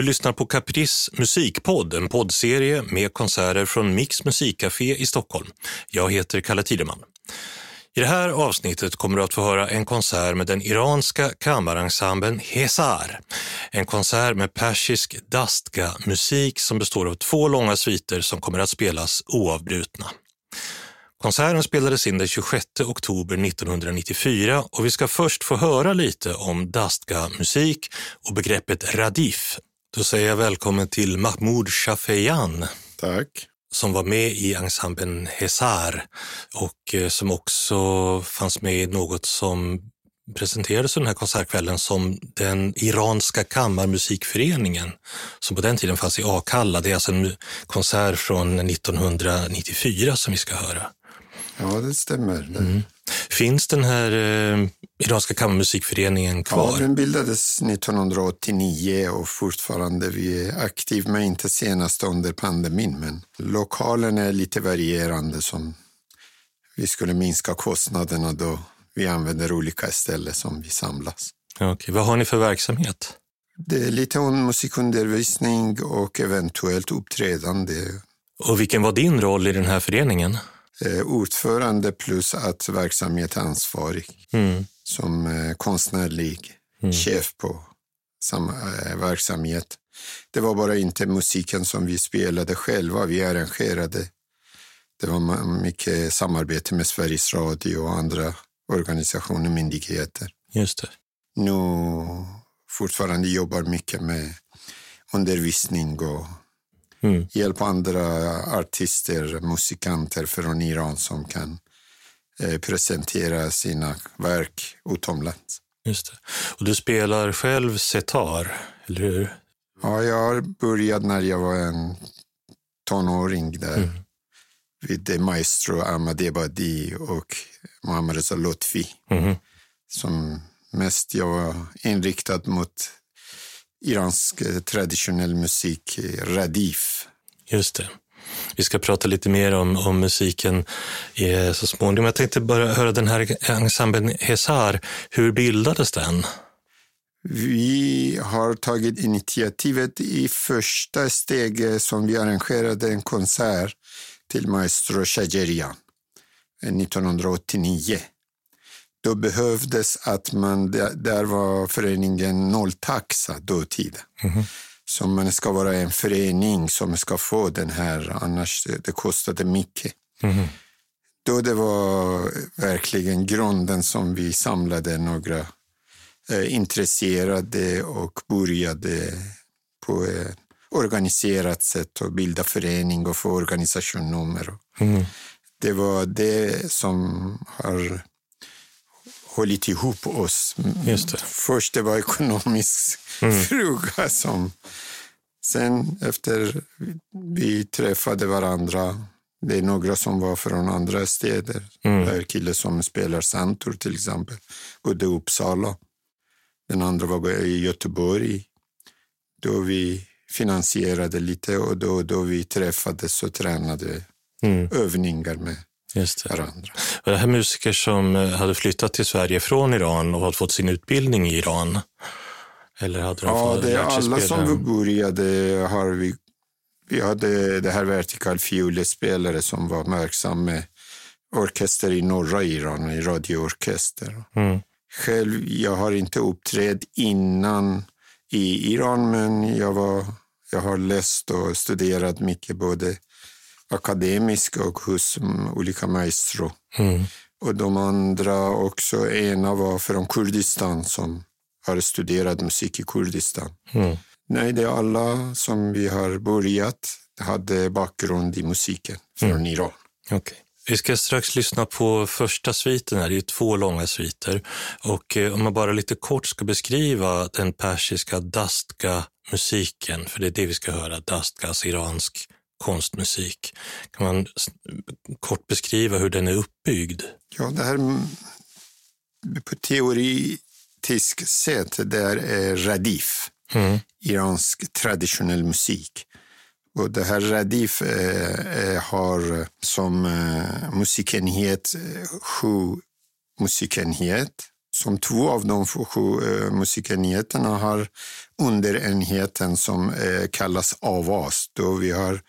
Du lyssnar på Caprice musikpodd, en poddserie med konserter från Mix musikcafé i Stockholm. Jag heter Kalle Tideman. I det här avsnittet kommer du att få höra en konsert med den iranska kammarensemblen Hesar. En konsert med persisk dastga-musik som består av två långa sviter som kommer att spelas oavbrutna. Konserten spelades in den 26 oktober 1994 och vi ska först få höra lite om dastga-musik och begreppet radif. Då säger jag välkommen till Mahmoud Shafeyan. Tack. Som var med i ensemblen Hesar och eh, som också fanns med i något som presenterades den här konsertkvällen som den iranska kammarmusikföreningen som på den tiden fanns i Akalla. Det är alltså en konsert från 1994 som vi ska höra. Ja, det stämmer. Mm. Finns den här eh, iranska kammarmusikföreningen kvar? Ja, den bildades 1989 och fortfarande vi är aktiv, men inte senast under pandemin. Men lokalen är lite varierande som vi skulle minska kostnaderna då vi använder olika ställen som vi samlas. Okay. Vad har ni för verksamhet? Det är lite musikundervisning och eventuellt uppträdande. Och vilken var din roll i den här föreningen? Eh, ordförande plus att verksamhetsansvarig mm. som eh, konstnärlig mm. chef på samma eh, verksamhet. Det var bara inte musiken som vi spelade själva, vi arrangerade. Det var mycket samarbete med Sveriges Radio och andra organisationer och myndigheter. Just det. Nu fortfarande jobbar mycket med undervisning och mm. hjälpa andra artister, musikanter från Iran som kan eh, presentera sina verk utomlands. Just det. Och du spelar själv setar, eller hur? Ja, jag började när jag var en tonåring där. Mm. Vid maestro Ahmad Ebadi och Muhammad Reza Lotfi. Mm. Som mest jag var inriktad mot iransk eh, traditionell musik, eh, radif. Just det. Vi ska prata lite mer om, om musiken eh, så småningom. Jag tänkte bara höra den här ensemblen Hesar. Hur bildades den? Vi har tagit initiativet i första steget som vi arrangerade en konsert till maestro Shajerian 1989 då behövdes att man, där var föreningen nolltaxa dåtid. Mm. Så man ska vara en förening som ska få den här, annars det kostade mycket. Mm. Då det var verkligen grunden som vi samlade några eh, intresserade och började på ett organiserat sätt att bilda förening och få organisationnummer. Mm. Det var det som har hållit ihop oss. Just det. Först det var ekonomisk mm. fråga som... Sen efter vi träffade varandra, det är några som var från andra städer. Mm. Det är kille som spelar Santor till exempel, bodde i Uppsala. Den andra var i Göteborg. Då vi finansierade lite och då, då vi träffades och tränade mm. övningar med Just det. varandra. Och det här musiker som eh, hade flyttat till Sverige från Iran och hade fått sin utbildning i Iran? Eller hade de ja, det är alla som började har vi... Vi hade det här vertikal fiolespelare som var verksam med orkester i norra Iran, i radioorkester. Mm. Själv, jag har inte uppträtt innan i Iran, men jag, var, jag har läst och studerat mycket både akademisk och hos olika maestro. Mm. Och de andra också, ena var från Kurdistan som har studerat musik i Kurdistan. Mm. Nej, det är alla som vi har börjat hade bakgrund i musiken från mm. Iran. Okay. Vi ska strax lyssna på första sviten här, det är två långa sviter. Och eh, om man bara lite kort ska beskriva den persiska dastga-musiken, för det är det vi ska höra, dastgas, alltså iransk konstmusik. Kan man kort beskriva hur den är uppbyggd? Ja, det här på teoretiskt sätt, det är radif, mm. iransk traditionell musik. Och det här radif eh, eh har som eh, musikenhet eh, sju musikenhet som två av de sju eh, musikenheterna har underenheten som eh, kallas avas. Då vi har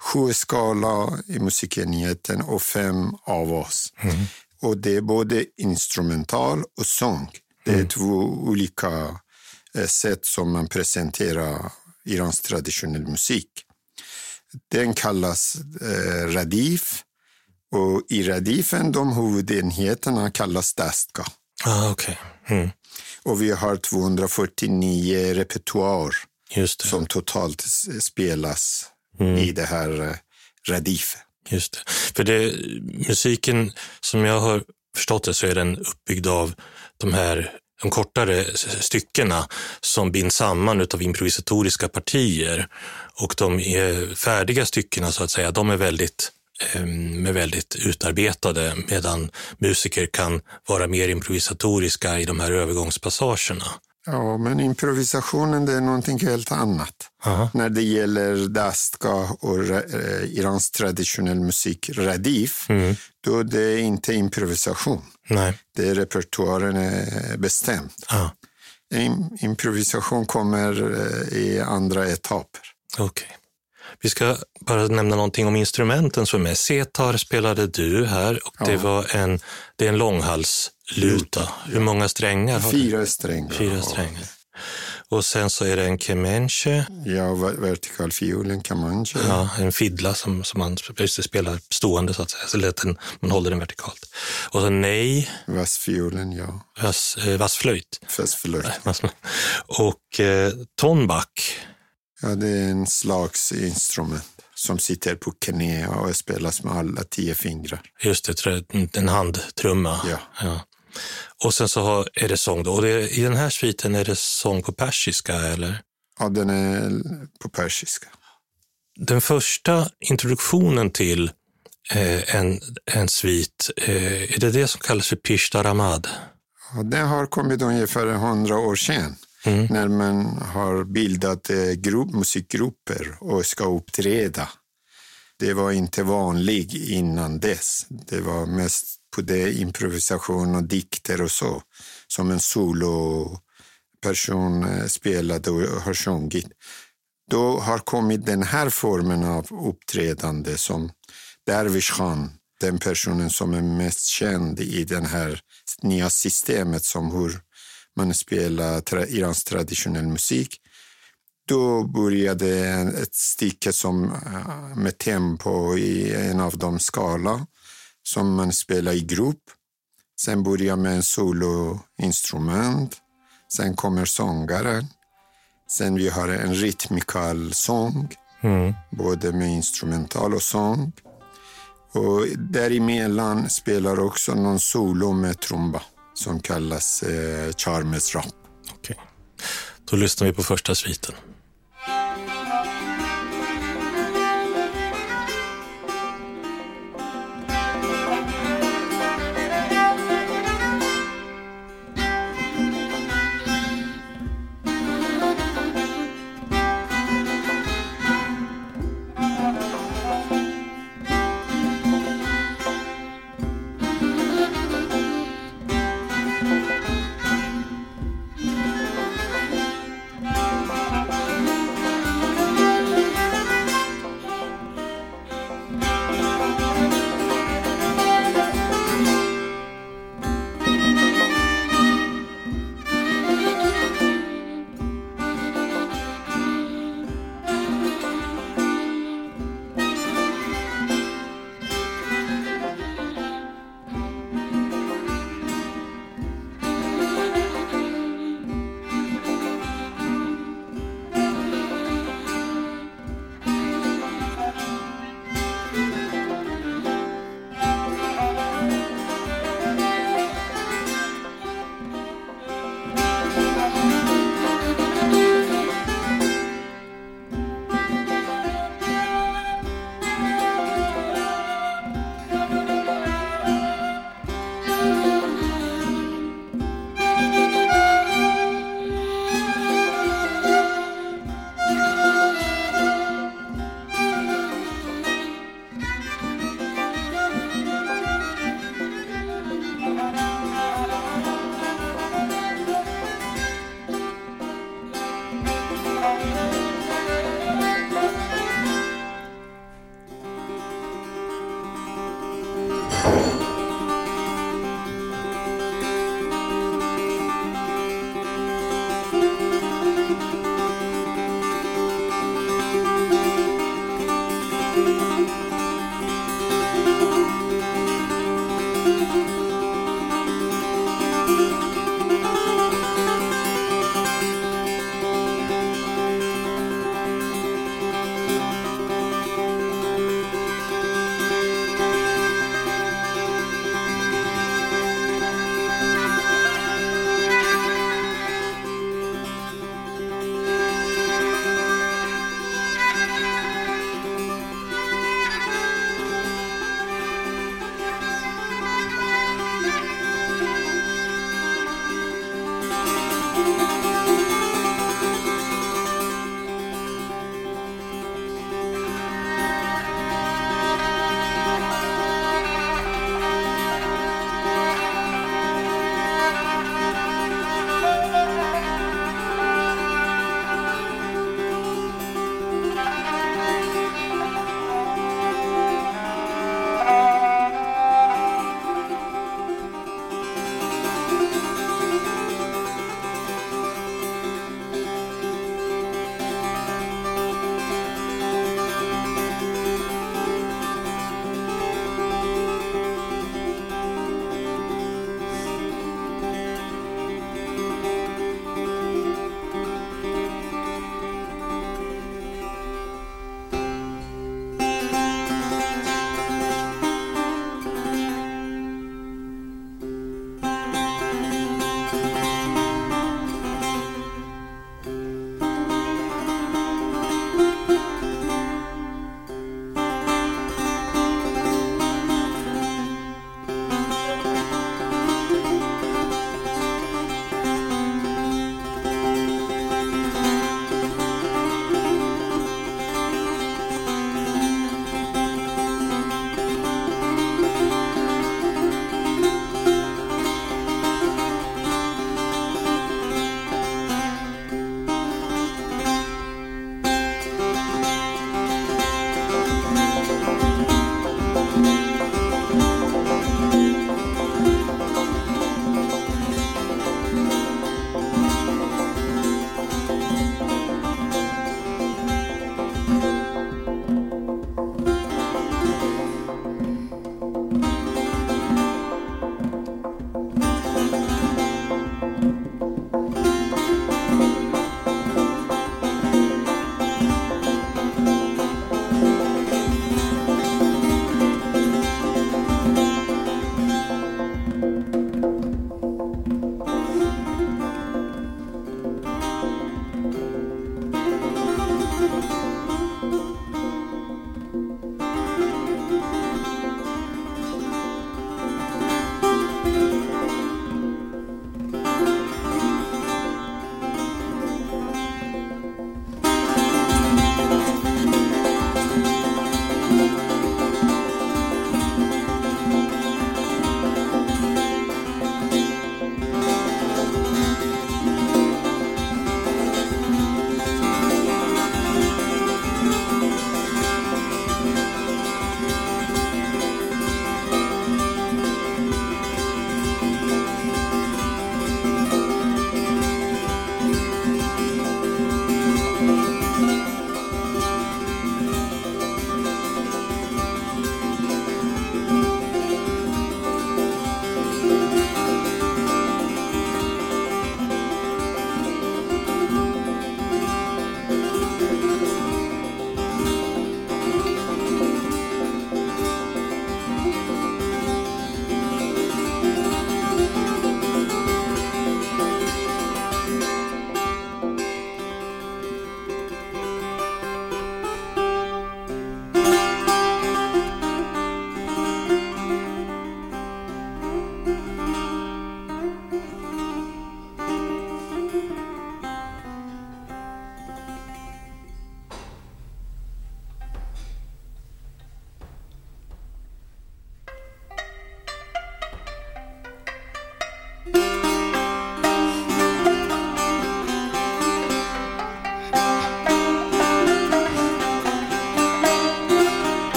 sju skala i musikenheten och fem avas. Mm. Och det är både instrumental och sång. Det är mm. två olika eh, sätt som man presenterar Irans traditionell musik. Den kallas eh, radif och i radifen, de huvudenheterna kallas dastka. Ah, okay. Mm. Och vi har 249 repertoar som totalt spelas mm. i det här eh, radifen. Just det. För det, musiken, som jag har förstått det, så är den uppbyggd av de här de kortare styckena som binds samman av improvisatoriska partier. Och de färdiga styckena, så att säga, de är väldigt Ehm, är väldigt utarbetade medan musiker kan vara mer improvisatoriska i de här övergångspassagerna. Ja, men improvisationen det är någonting helt annat. Aha. När det gäller dastka och eh, Irans traditionell musik, radif, mm. då det är inte improvisation. Nej. Det är repertoaren är bestämd. Ah. Improvisation kommer eh, i andra etapper. Okay. Vi ska bara nämna någonting om instrumenten som är. Setar spelade du här och ja. det var en, det är en långhalsluta. Hur många strängar? Har Fyra strängar. Fyra strängar. Och sen så är det en kemenche. Ja, vertikal fiol, en kemenche. Ja, en fiddla som, som man spelar stående så att säga, så att den, man håller den vertikalt. Och så nej. Vassfiolen, ja. Vass, eh, vassflöjt. Vassflöjt. Och eh, tonback. Ja, det är en slags instrument som sitter på knä och spelas med alla tio fingrar. Just det, en handtrumma. Ja. ja. Och sen så har, är det sång då. Och det, i den här sviten är det sång på persiska eller? Ja, den är på persiska. Den första introduktionen till eh, en, en svit, eh, är det det som kallas för Pishtaramad? Ja, den har kommit ungefär hundra år sedan. Mm. När man har bildat eh, grupp, musikgrupper och ska uppträda. Det var inte vanligt innan dess. Det var mest på det improvisation och dikter och så. Som en soloperson eh, spelade och har sjungit. Då har kommit den här formen av uppträdande som Dervish Khan, den personen som är mest känd i det här nya systemet som hur man spelar tra Irans traditionell musik. Då började ett stycke som, eh, med tempo i en av de skala som man spelar i grupp. Sen börjar med en soloinstrument. Sen kommer sångaren. Sen vi har en rytmikal sång, mm. både med instrumental och sång. Och däremellan spelar också någon solo med trumba som kallas eh, Charmes Rap. Okay. Då lyssnar vi på första sviten.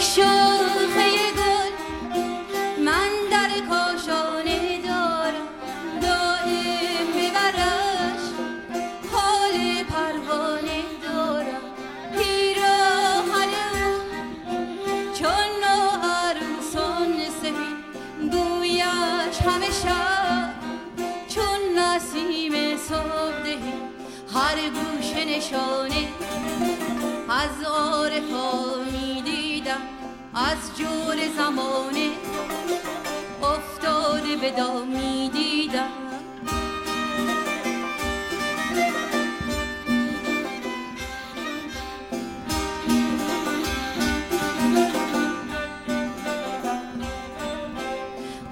sure صدا می دیدم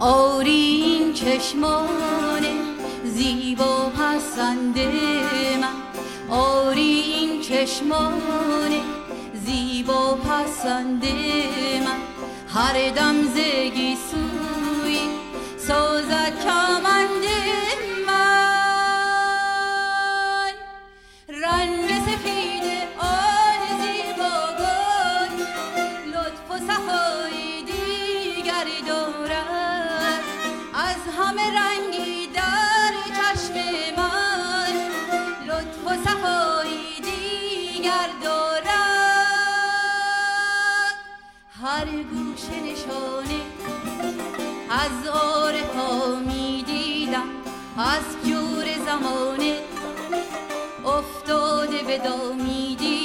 آری این چشمان زیبا پسند من. آری این چشمان زیبا پسند من. هر دم گوشه نشانه از عارفا می دیدم از جور زمانه افتاده به دامی دیدم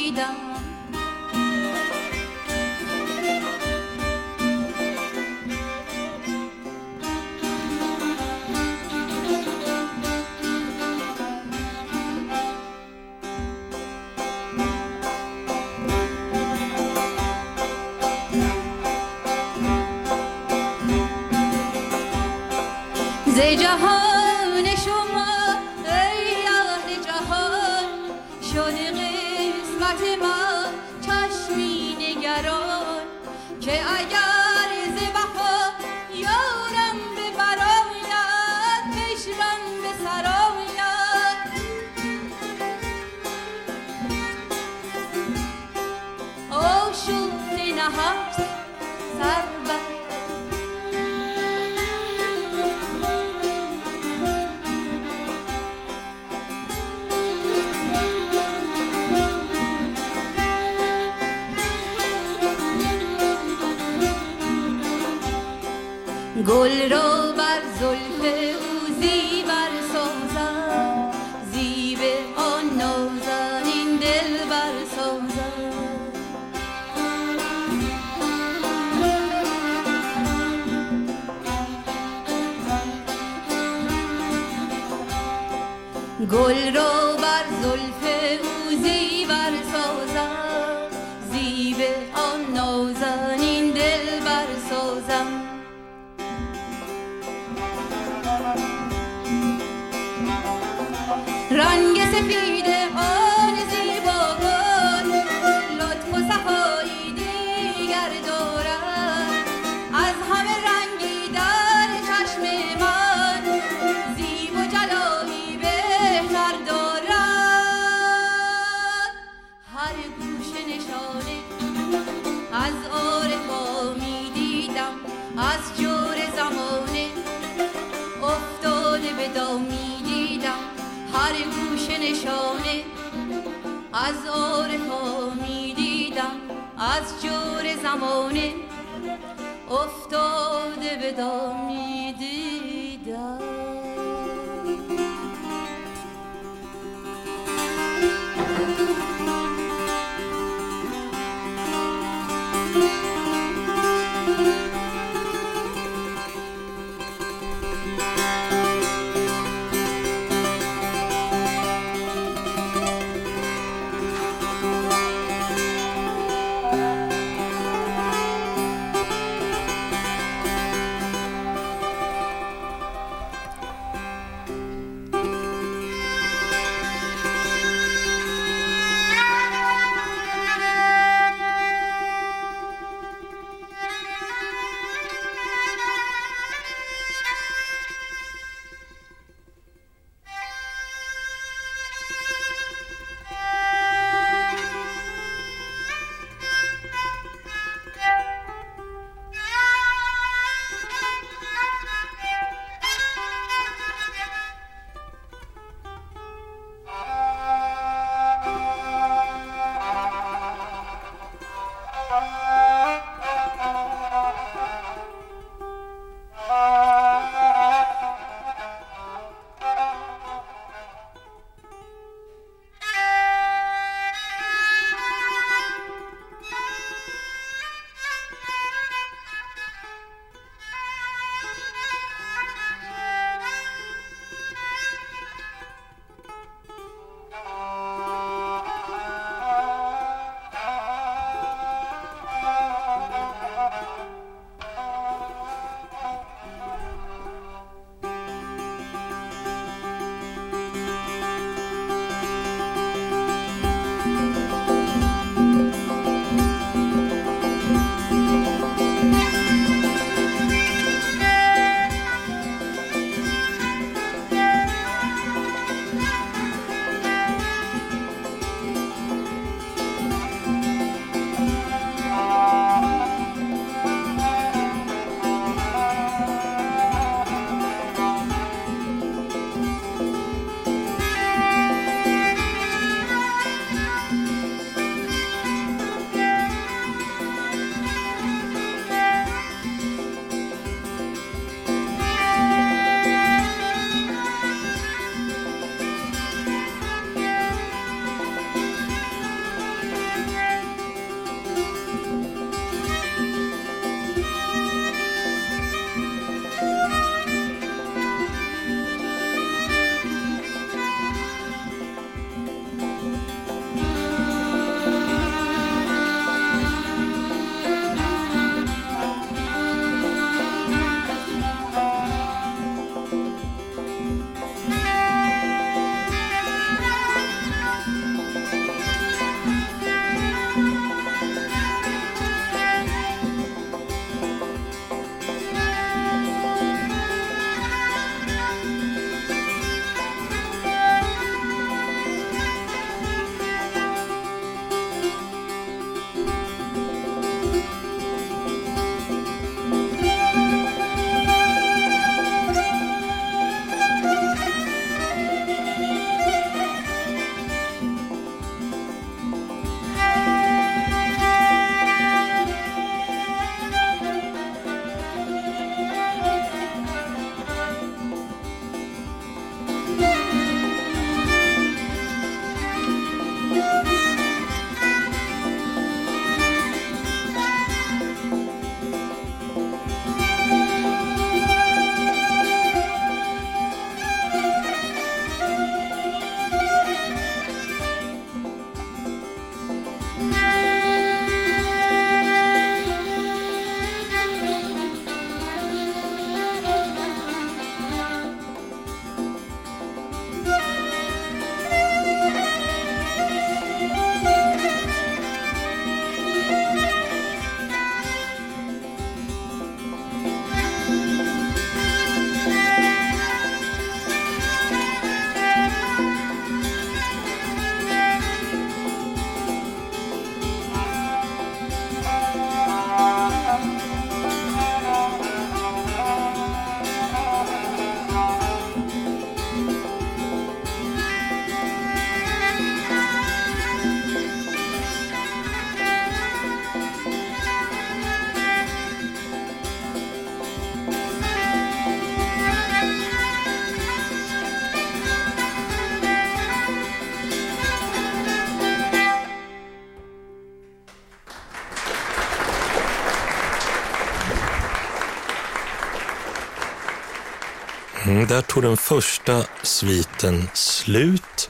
där tog den första sviten slut.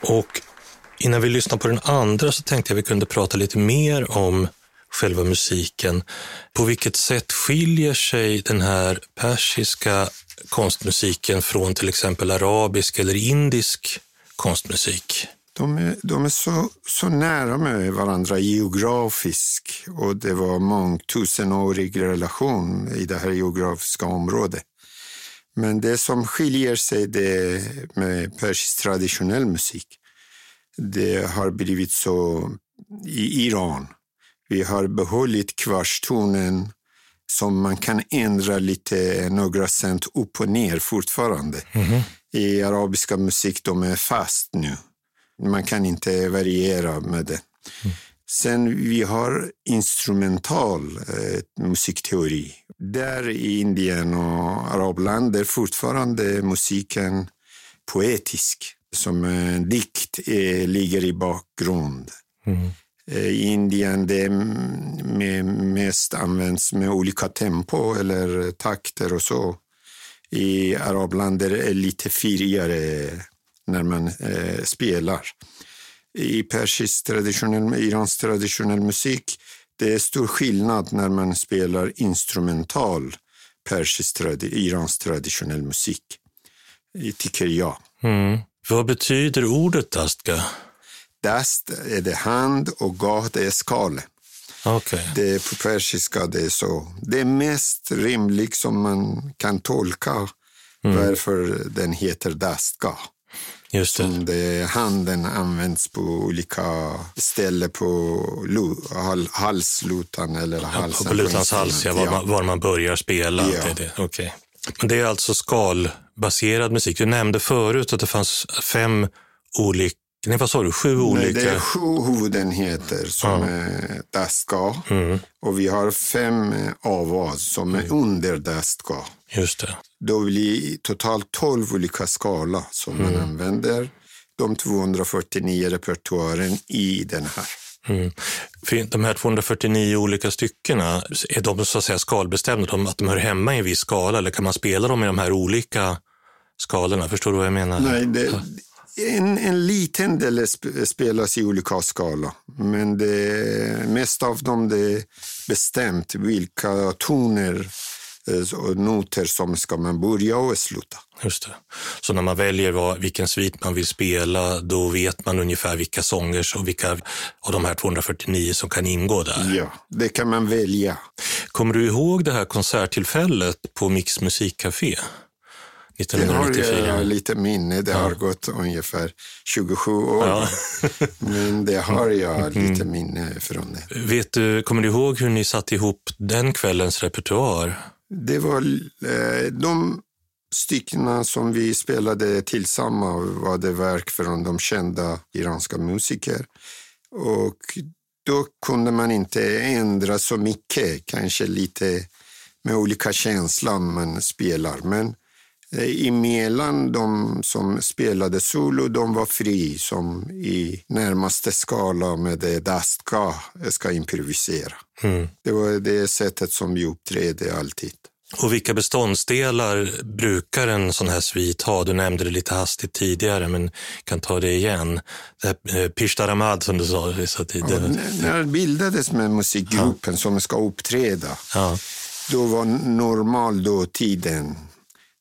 Och innan vi lyssnar på den andra så tänkte jag vi kunde prata lite mer om själva musiken. På vilket sätt skiljer sig den här persiska konstmusiken från till exempel arabisk eller indisk konstmusik? De är, de är så, så nära med varandra geografiskt och det var mångtusenårig relation i det här geografiska området. Men det som skiljer sig det med persisk traditionell musik, det har blivit så i Iran. Vi har behållit kvarstonen som man kan ändra lite, några cent upp och ner fortfarande. Mm. I arabiska musik, de är fast nu. Man kan inte variera med det. Mm. Sen vi har instrumental eh, musikteori. Där i Indien och arabländer fortfarande musiken poetisk. Som en dikt eh, ligger i bakgrund. Mm. Eh, I Indien det med, mest används med olika tempo eller takter och så. I arabländer är det lite firigare när man eh, spelar. I persisk traditionell, iransk traditionell musik det är stor skillnad när man spelar instrumental persisk, iransk traditionell musik, tycker jag. Mm. Vad betyder ordet dastka? Dast är det hand och ga det är skal. Okay. Det är på persiska det är så. Det är mest rimligt som man kan tolka mm. varför den heter dastka. Just det. Som det, handen används på olika ställen på halslutan eller halsen. Ja, på lutans hals, ja, var, Man, var man börjar spela. Ja. Det, det. Okay. Men det är alltså skalbaserad musik. Du nämnde förut att det fanns fem olika Nej, vad sa du? Sju olika? Nej, det är sju huvudenheter som ja. är daska. Mm. Och vi har fem avas som är mm. under daska. Just det. Då blir totalt tolv olika skala som mm. man använder. De 249 repertoaren i den här. Mm. De här 249 olika styckena, är de så att säga skalbestämda? De, att de hör hemma i en viss skala eller kan man spela dem i de här olika skalorna? Förstår du vad jag menar? Nej, det, en, en liten del spelas i olika skala, men det mesta av dem det är bestämt vilka toner noter som ska man börja och sluta. Just det. Så när man väljer vad, vilken svit man vill spela, då vet man ungefär vilka sånger och vilka av de här 249 som kan ingå där? Ja, det kan man välja. Kommer du ihåg det här konserttillfället på Mix musikcafé? 1994. Det har jag lite minne. Det ja. har gått ungefär 27 år. Ja. Men det har jag mm. lite minne från det. Vet du, kommer du ihåg hur ni satte ihop den kvällens repertoar? Det var eh, de styckena som vi spelade tillsammans var det verk från de kända iranska musiker. Och då kunde man inte ändra så mycket, kanske lite med olika känslan man spelar. Men emellan de som spelade solo, de var fri som i närmaste skala med det Dastka ska improvisera. Mm. Det var det sättet som vi uppträdde alltid. Och vilka beståndsdelar brukar en sån här svit ha? Du nämnde det lite hastigt tidigare, men kan ta det igen. Det eh, Pishtaramad som du sa vissa tider. Ja, när det bildades med musikgruppen ja. som ska uppträda, ja. då var normal då tiden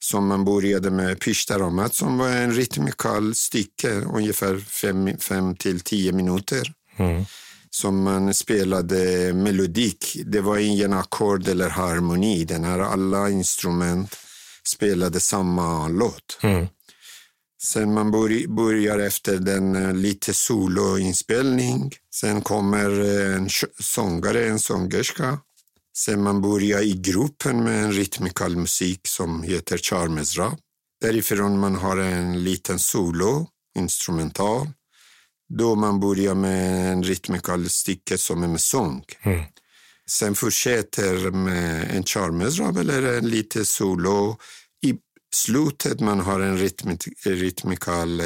som man började med Pishtaromat som var en rytmikal stycke, ungefär fem, fem till tio minuter. Mm. Som man spelade melodik. Det var ingen ackord eller harmoni. Den här alla instrument spelade samma låt. Mm. Sen man börjar efter den eh, lite soloinspelning. Sen kommer en sångare, en sångerska Sen man började i gruppen med en rytmikal musik som heter Charmezra. Därifrån man har en liten solo, instrumental. Då man börjar med en rytmikal stycke som är med sång. Mm. Sen fortsätter med en charmezrab eller en lite solo. I slutet man har en rytmikal eh,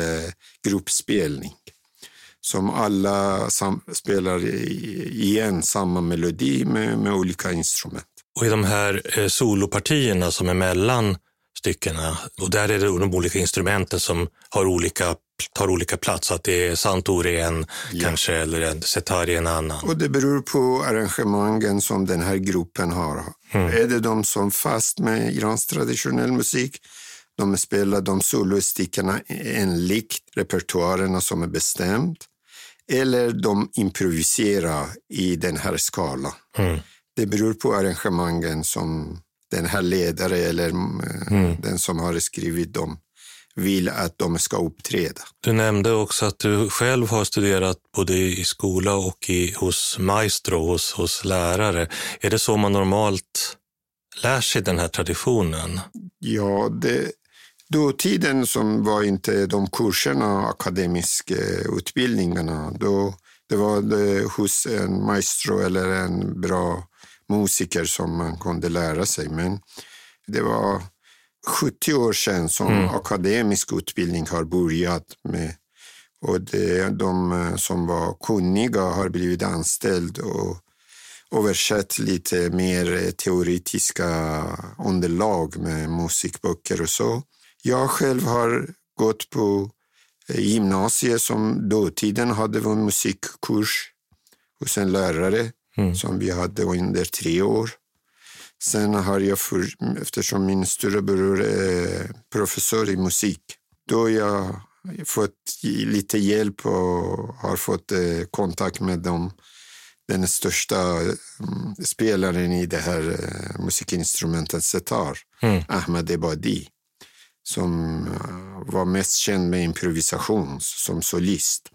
gruppspelning som alla spelar igen samma melodi med, med olika instrument. Och i de här eh, solopartierna som är mellan styckena. Och där är det de olika instrumenten som har olika, tar olika plats. Att det är santur i en ja. kanske, eller en setar i en annan. Och det beror på arrangemangen som den här gruppen har. Mm. Är det de som fast med iransk traditionell musik de spelar de solostyckena enligt repertoarerna som är bestämt eller de improviserar i den här skalan. Mm. Det beror på arrangemangen som den här ledare eller eh, mm. den som har skrivit dem vill att de ska uppträda. Du nämnde också att du själv har studerat både i skola och i, hos maestro, hos, hos lärare. Är det så man normalt lär sig den här traditionen? Ja, det, dåtiden som var inte de kurserna, akademiska utbildningarna, då det var det hos en maestro eller en bra musiker som man kunde lära sig. Men det var 70 år sedan som mm. akademisk utbildning har börjat med och det, de som var kunniga har blivit anställda och översatt lite mer teoretiska underlag med musikböcker och så. Jag själv har gått på gymnasiet som dåtiden hade en musikkurs hos en lärare mm. som vi hade under tre år. Sen har jag, för, eftersom min storebror är professor i musik, då har jag fått lite hjälp och har fått eh, kontakt med dem. Den största mm, spelaren i det här eh, musikinstrumentet setar, mm. Ahmed Ebadi som eh, var mest känd med improvisation som solist.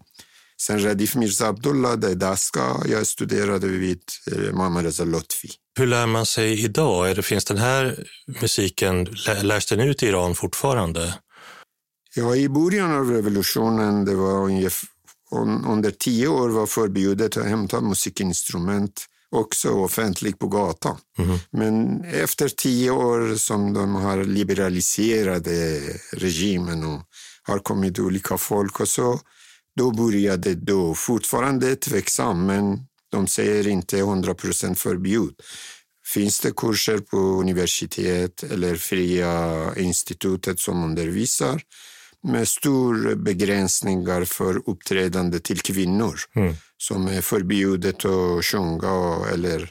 Sen Radif Mirza Abdullah, det är daska jag studerade vid eh, Muhammad Reza Lotfi. Hur lär man sig idag? Är det, finns den här musiken, lärs den ut i Iran fortfarande? Ja, i början av revolutionen, det var ungefär, under tio år var förbjudet att hämta musikinstrument också offentligt på gatan. Mm. Men efter tio år som de har liberaliserat regimen och har kommit olika folk och så, då började då, fortfarande tveksam, men de säger inte 100 procent förbjud. Finns det kurser på universitet eller fria institutet som undervisar med stora begränsningar för uppträdande till kvinnor. Mm som är förbjudet att sjunga. Eller,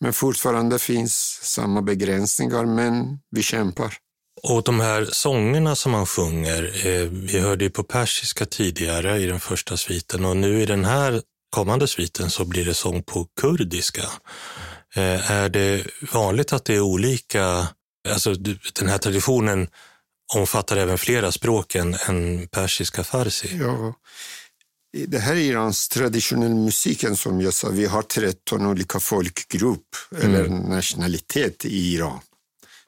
men fortfarande finns samma begränsningar, men vi kämpar. Och de här sångerna som man sjunger, eh, vi hörde ju på persiska tidigare i den första sviten och nu i den här kommande sviten så blir det sång på kurdiska. Eh, är det vanligt att det är olika, alltså den här traditionen omfattar även flera språk än, än persiska farsi? Ja, det här är Irans traditionella musiken som jag sa. Vi har 13 olika folkgrupp mm. eller nationalitet i Iran.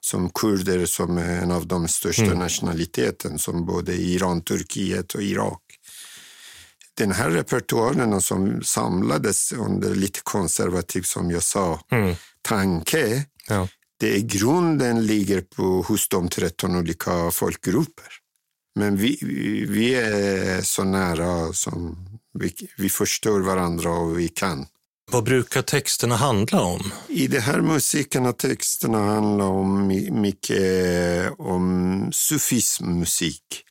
Som kurder som är en av de största mm. nationaliteterna som både Iran, Turkiet och Irak. Den här repertoaren som samlades under lite konservativ, som jag sa, mm. tanke. Ja. Det är grunden ligger på hos de 13 olika folkgrupper. Men vi, vi är så nära som vi, vi förstår varandra och vi kan. Vad brukar texterna handla om? I de här musikerna texterna handlar om mycket om sufismmusik.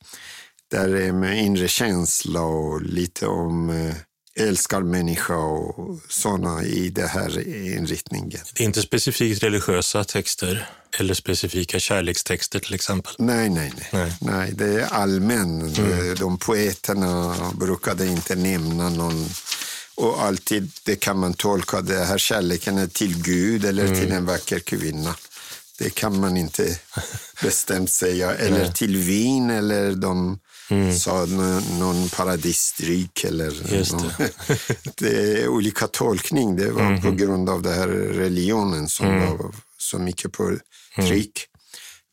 Där det är med inre känsla och lite om eh, älskar människa och sådana i den här inriktningen. Det är inte specifikt religiösa texter eller specifika kärlekstexter till exempel? Nej, nej, nej. nej. nej det är allmän. Mm. De poeterna brukade inte nämna någon och alltid det kan man tolka det här kärleken är till Gud eller mm. till en vacker kvinna. Det kan man inte bestämt säga. Eller till vin eller de mm. sa någon paradisdryck. Eller det. det är olika tolkning. Det var mm. på grund av den här religionen som mm. var så mycket på tryck.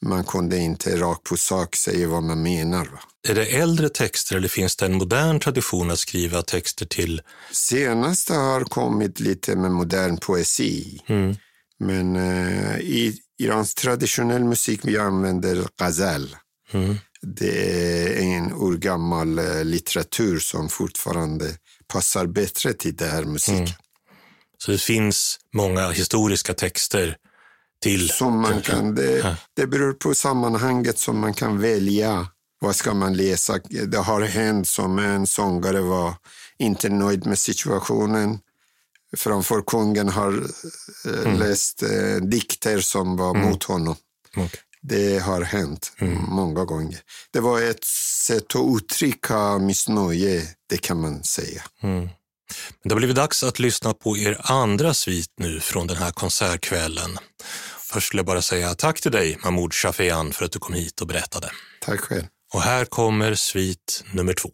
Man kunde inte rakt på sak säga vad man menar. Va? Är det äldre texter eller finns det en modern tradition att skriva texter till? Senaste har kommit lite med modern poesi. Mm. Men uh, i Irans traditionell musik vi använder ghazal. Mm. Det är en urgammal uh, litteratur som fortfarande passar bättre till den här musiken. Mm. Så det finns många historiska texter till? Som man kan, det, det beror på sammanhanget som man kan välja. Vad ska man läsa? Det har hänt som en sångare var inte nöjd med situationen. Framför kungen har eh, mm. läst eh, dikter som var mm. mot honom. Okay. Det har hänt mm. många gånger. Det var ett sätt att uttrycka missnöje, det kan man säga. Mm. Det har blivit dags att lyssna på er andra svit nu från den här konsertkvällen. Först vill jag bara säga tack till dig, Mahmoud Shafian, för att du kom hit och berättade. Tack själv. Och här kommer svit nummer två.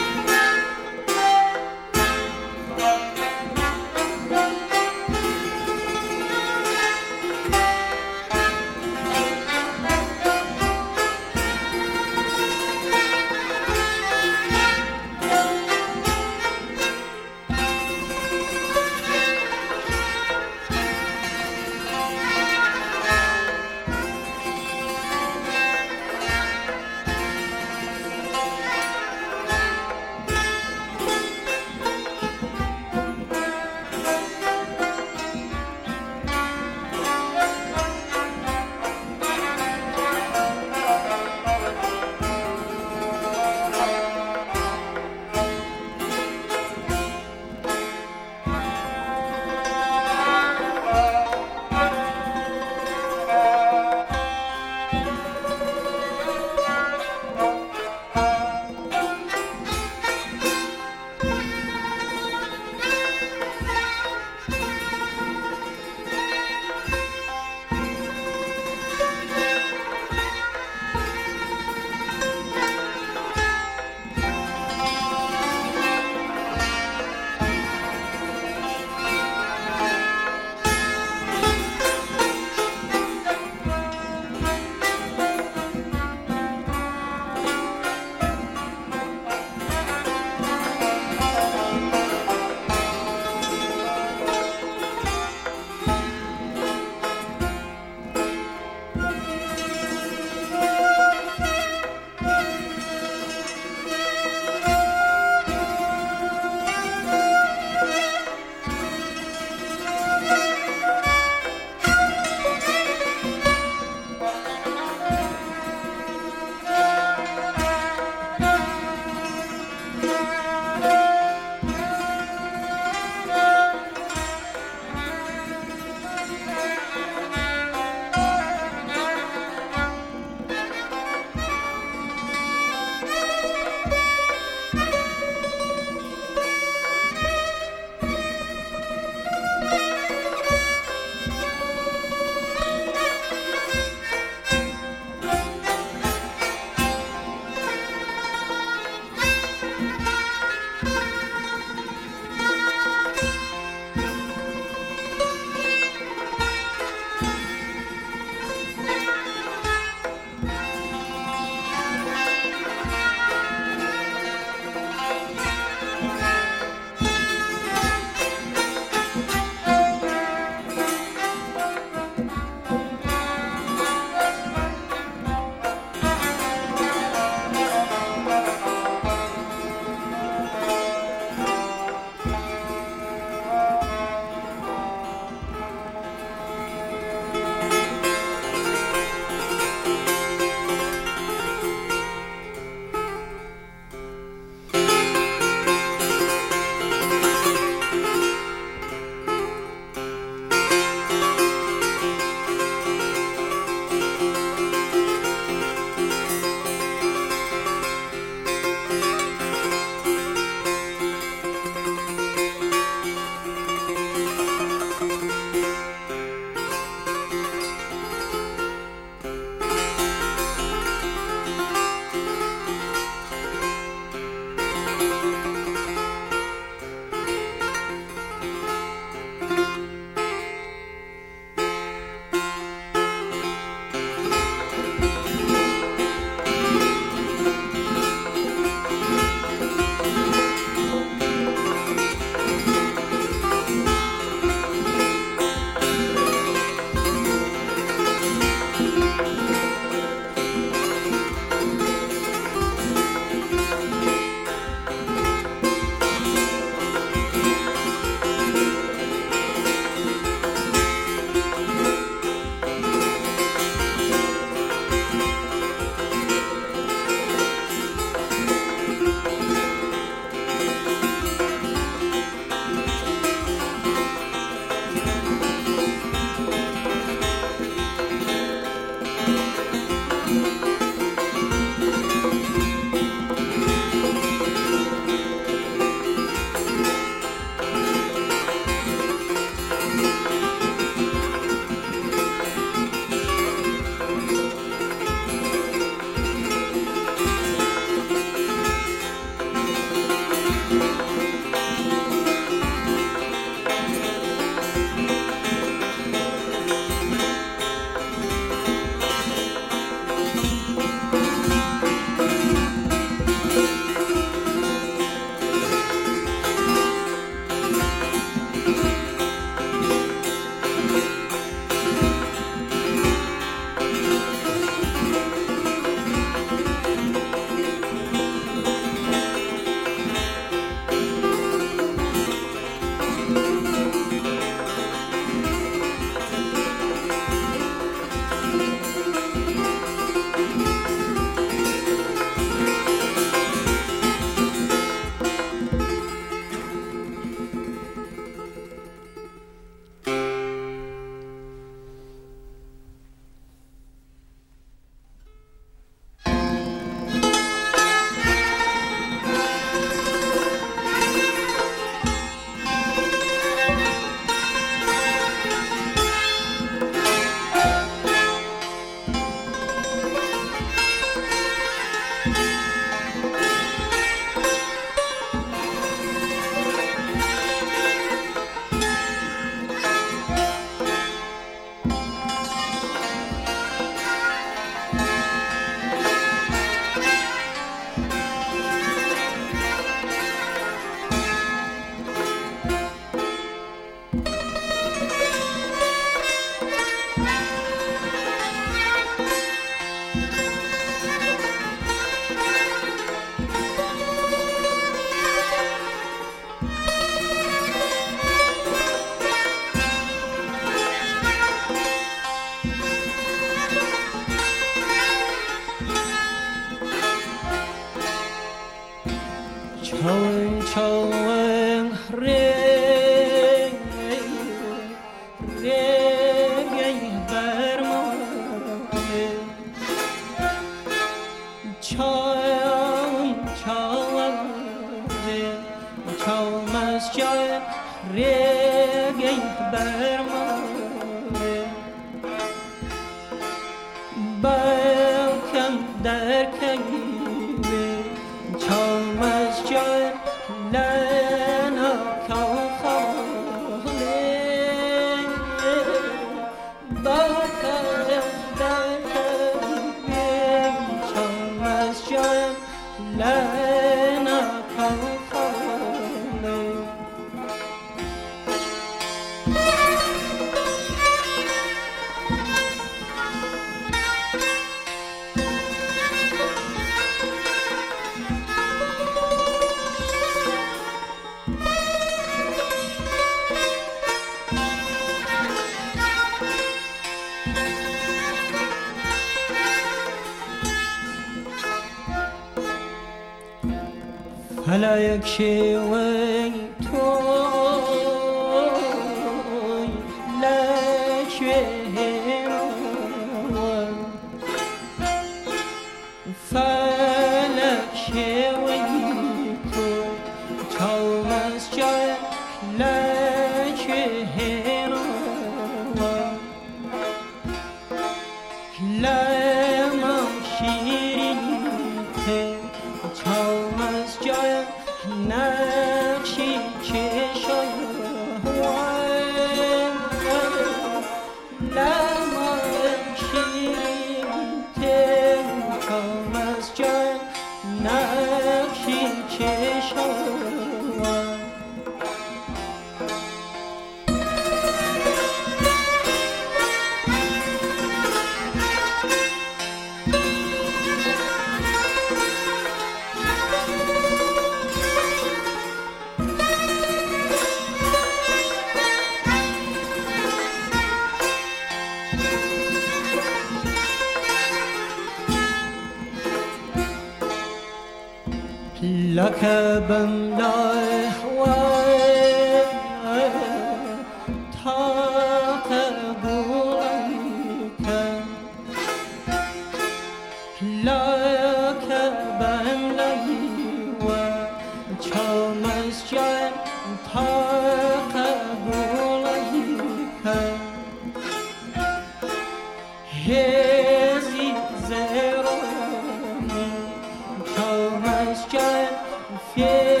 Yeah.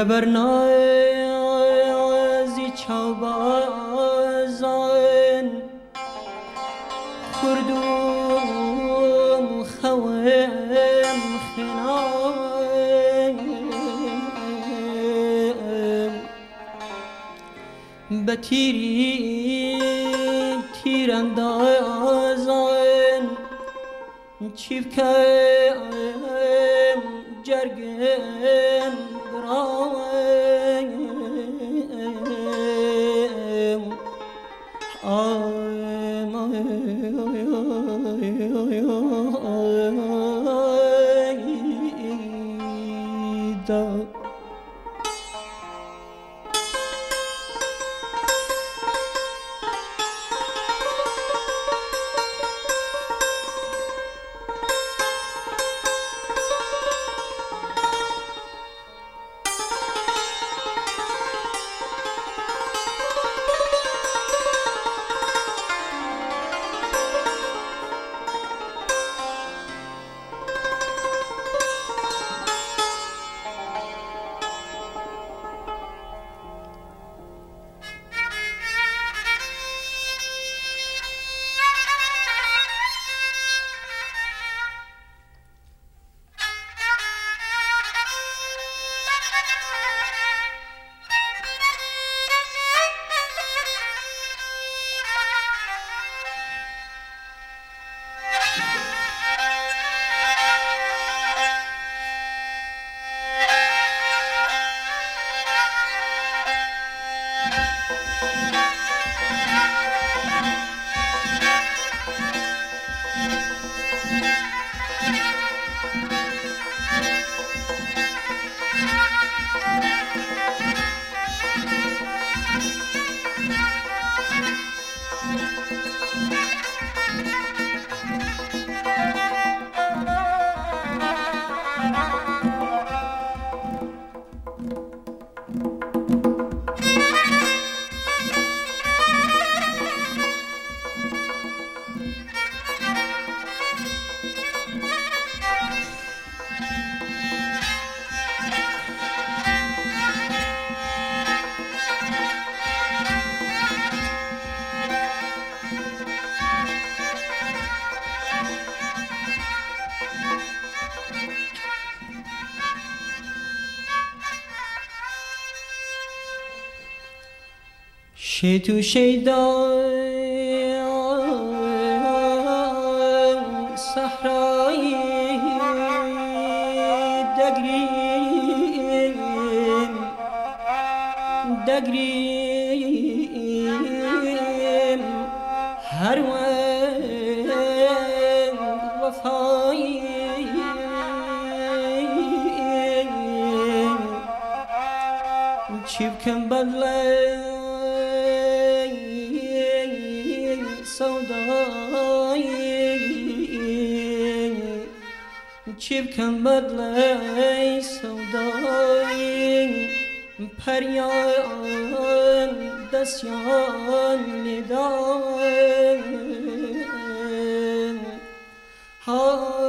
دلبر با چوبازان خردوم خوام خنام بتیری تیراندازان. چیف که چه تو ای 好。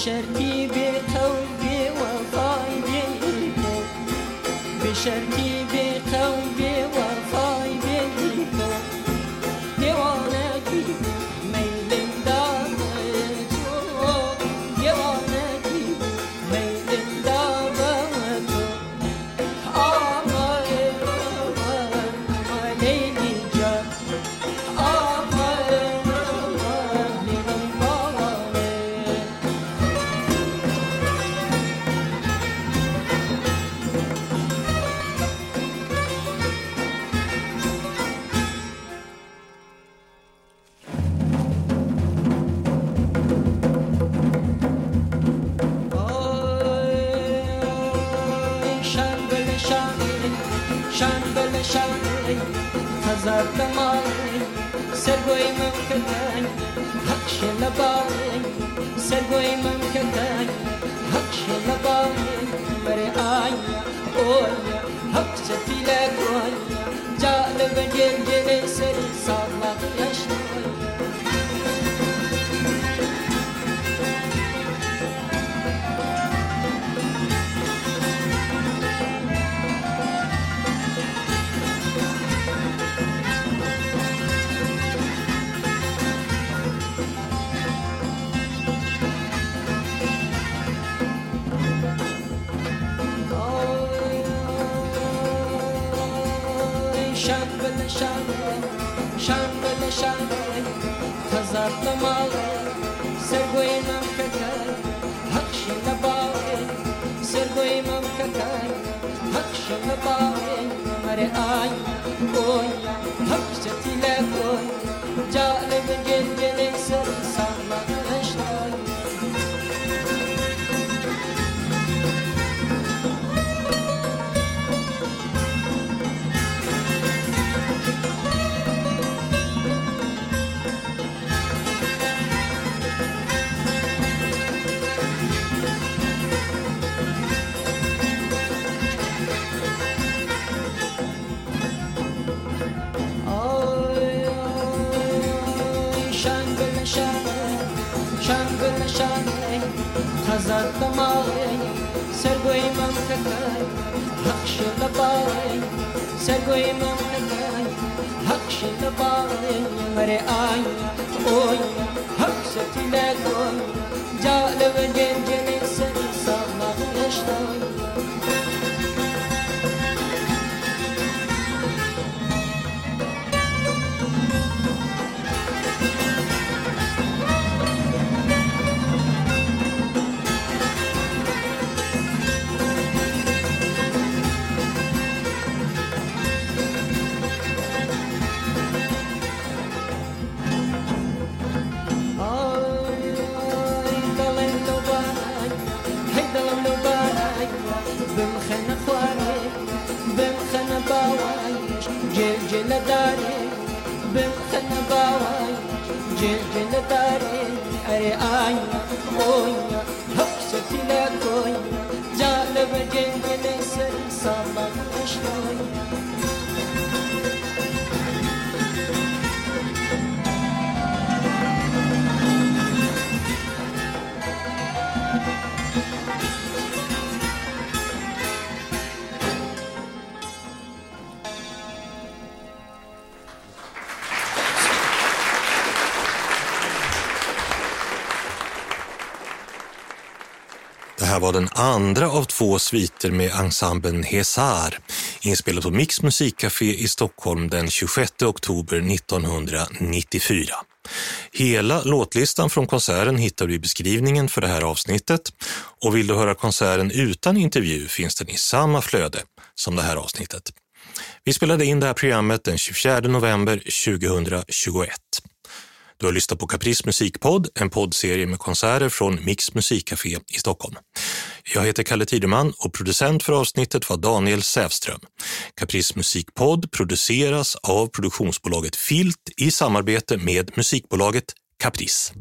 بشرتي بتوبي وفاي بإلهي بشرتي ሰርጎይ መምከካይ ሐቅሽ ለባይ ሰርጎይ መምከካይ ሐቅሽ ለባይ መሪአኝ ኦኝ ሐቅ ሰቲ ለጎኝ ጃለበጀንጀኔ بمخن خواره بمخن باوایش جل جل داره. بمخن باوایش جل جل داره. اره آیا مویا حق شتیلا کویا جالب جنگل سر سامان. Var den andra av två sviter med ensemblen Hesar, inspelad på Mix musikcafé i Stockholm den 26 oktober 1994. Hela låtlistan från konserten hittar du i beskrivningen för det här avsnittet och vill du höra konserten utan intervju finns den i samma flöde som det här avsnittet. Vi spelade in det här programmet den 24 november 2021. Du har lyssnat på Caprice musikpodd, en poddserie med konserter från Mix musikcafé i Stockholm. Jag heter Kalle Tideman och producent för avsnittet var Daniel Sävström. Caprice musikpodd produceras av produktionsbolaget Filt i samarbete med musikbolaget Caprice.